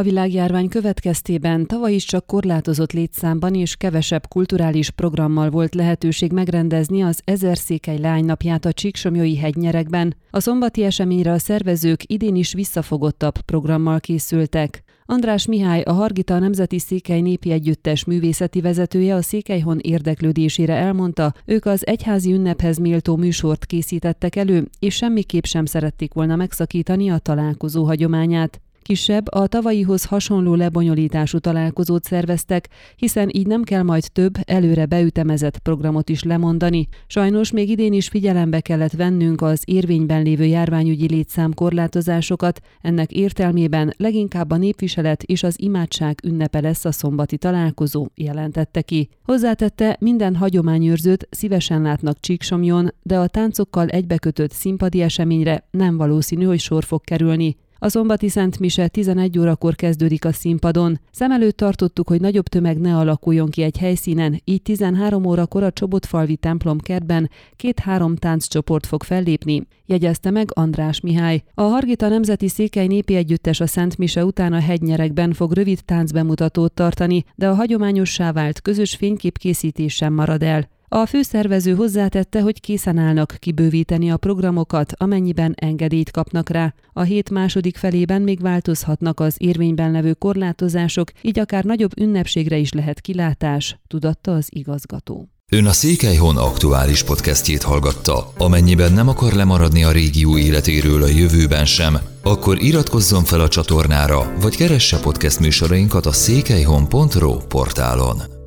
A világjárvány következtében tavaly is csak korlátozott létszámban és kevesebb kulturális programmal volt lehetőség megrendezni az Ezer Székely lánynapját a Csíksomjói hegynyerekben. A szombati eseményre a szervezők idén is visszafogottabb programmal készültek. András Mihály, a Hargita Nemzeti Székely Népi Együttes művészeti vezetője a Székelyhon érdeklődésére elmondta, ők az egyházi ünnephez méltó műsort készítettek elő, és semmiképp sem szerették volna megszakítani a találkozó hagyományát. Kisebb, a tavalyihoz hasonló lebonyolítású találkozót szerveztek, hiszen így nem kell majd több, előre beütemezett programot is lemondani. Sajnos még idén is figyelembe kellett vennünk az érvényben lévő járványügyi létszám korlátozásokat, ennek értelmében leginkább a népviselet és az imádság ünnepe lesz a szombati találkozó, jelentette ki. Hozzátette, minden hagyományőrzőt szívesen látnak Csíksomjon, de a táncokkal egybekötött színpadi eseményre nem valószínű, hogy sor fog kerülni. A szombati Szent Mise 11 órakor kezdődik a színpadon. Szem előtt tartottuk, hogy nagyobb tömeg ne alakuljon ki egy helyszínen, így 13 órakor a Csobotfalvi templom kertben két-három tánccsoport fog fellépni, jegyezte meg András Mihály. A Hargita Nemzeti Székely Népi Együttes a Szent Mise után a hegynyerekben fog rövid táncbemutatót tartani, de a hagyományossá vált közös fényképkészítés sem marad el. A főszervező hozzátette, hogy készen állnak kibővíteni a programokat, amennyiben engedélyt kapnak rá. A hét második felében még változhatnak az érvényben levő korlátozások, így akár nagyobb ünnepségre is lehet kilátás, tudatta az igazgató. Ön a Székelyhon aktuális podcastjét hallgatta. Amennyiben nem akar lemaradni a régió életéről a jövőben sem, akkor iratkozzon fel a csatornára, vagy keresse podcast műsorainkat a székelyhon.pro portálon.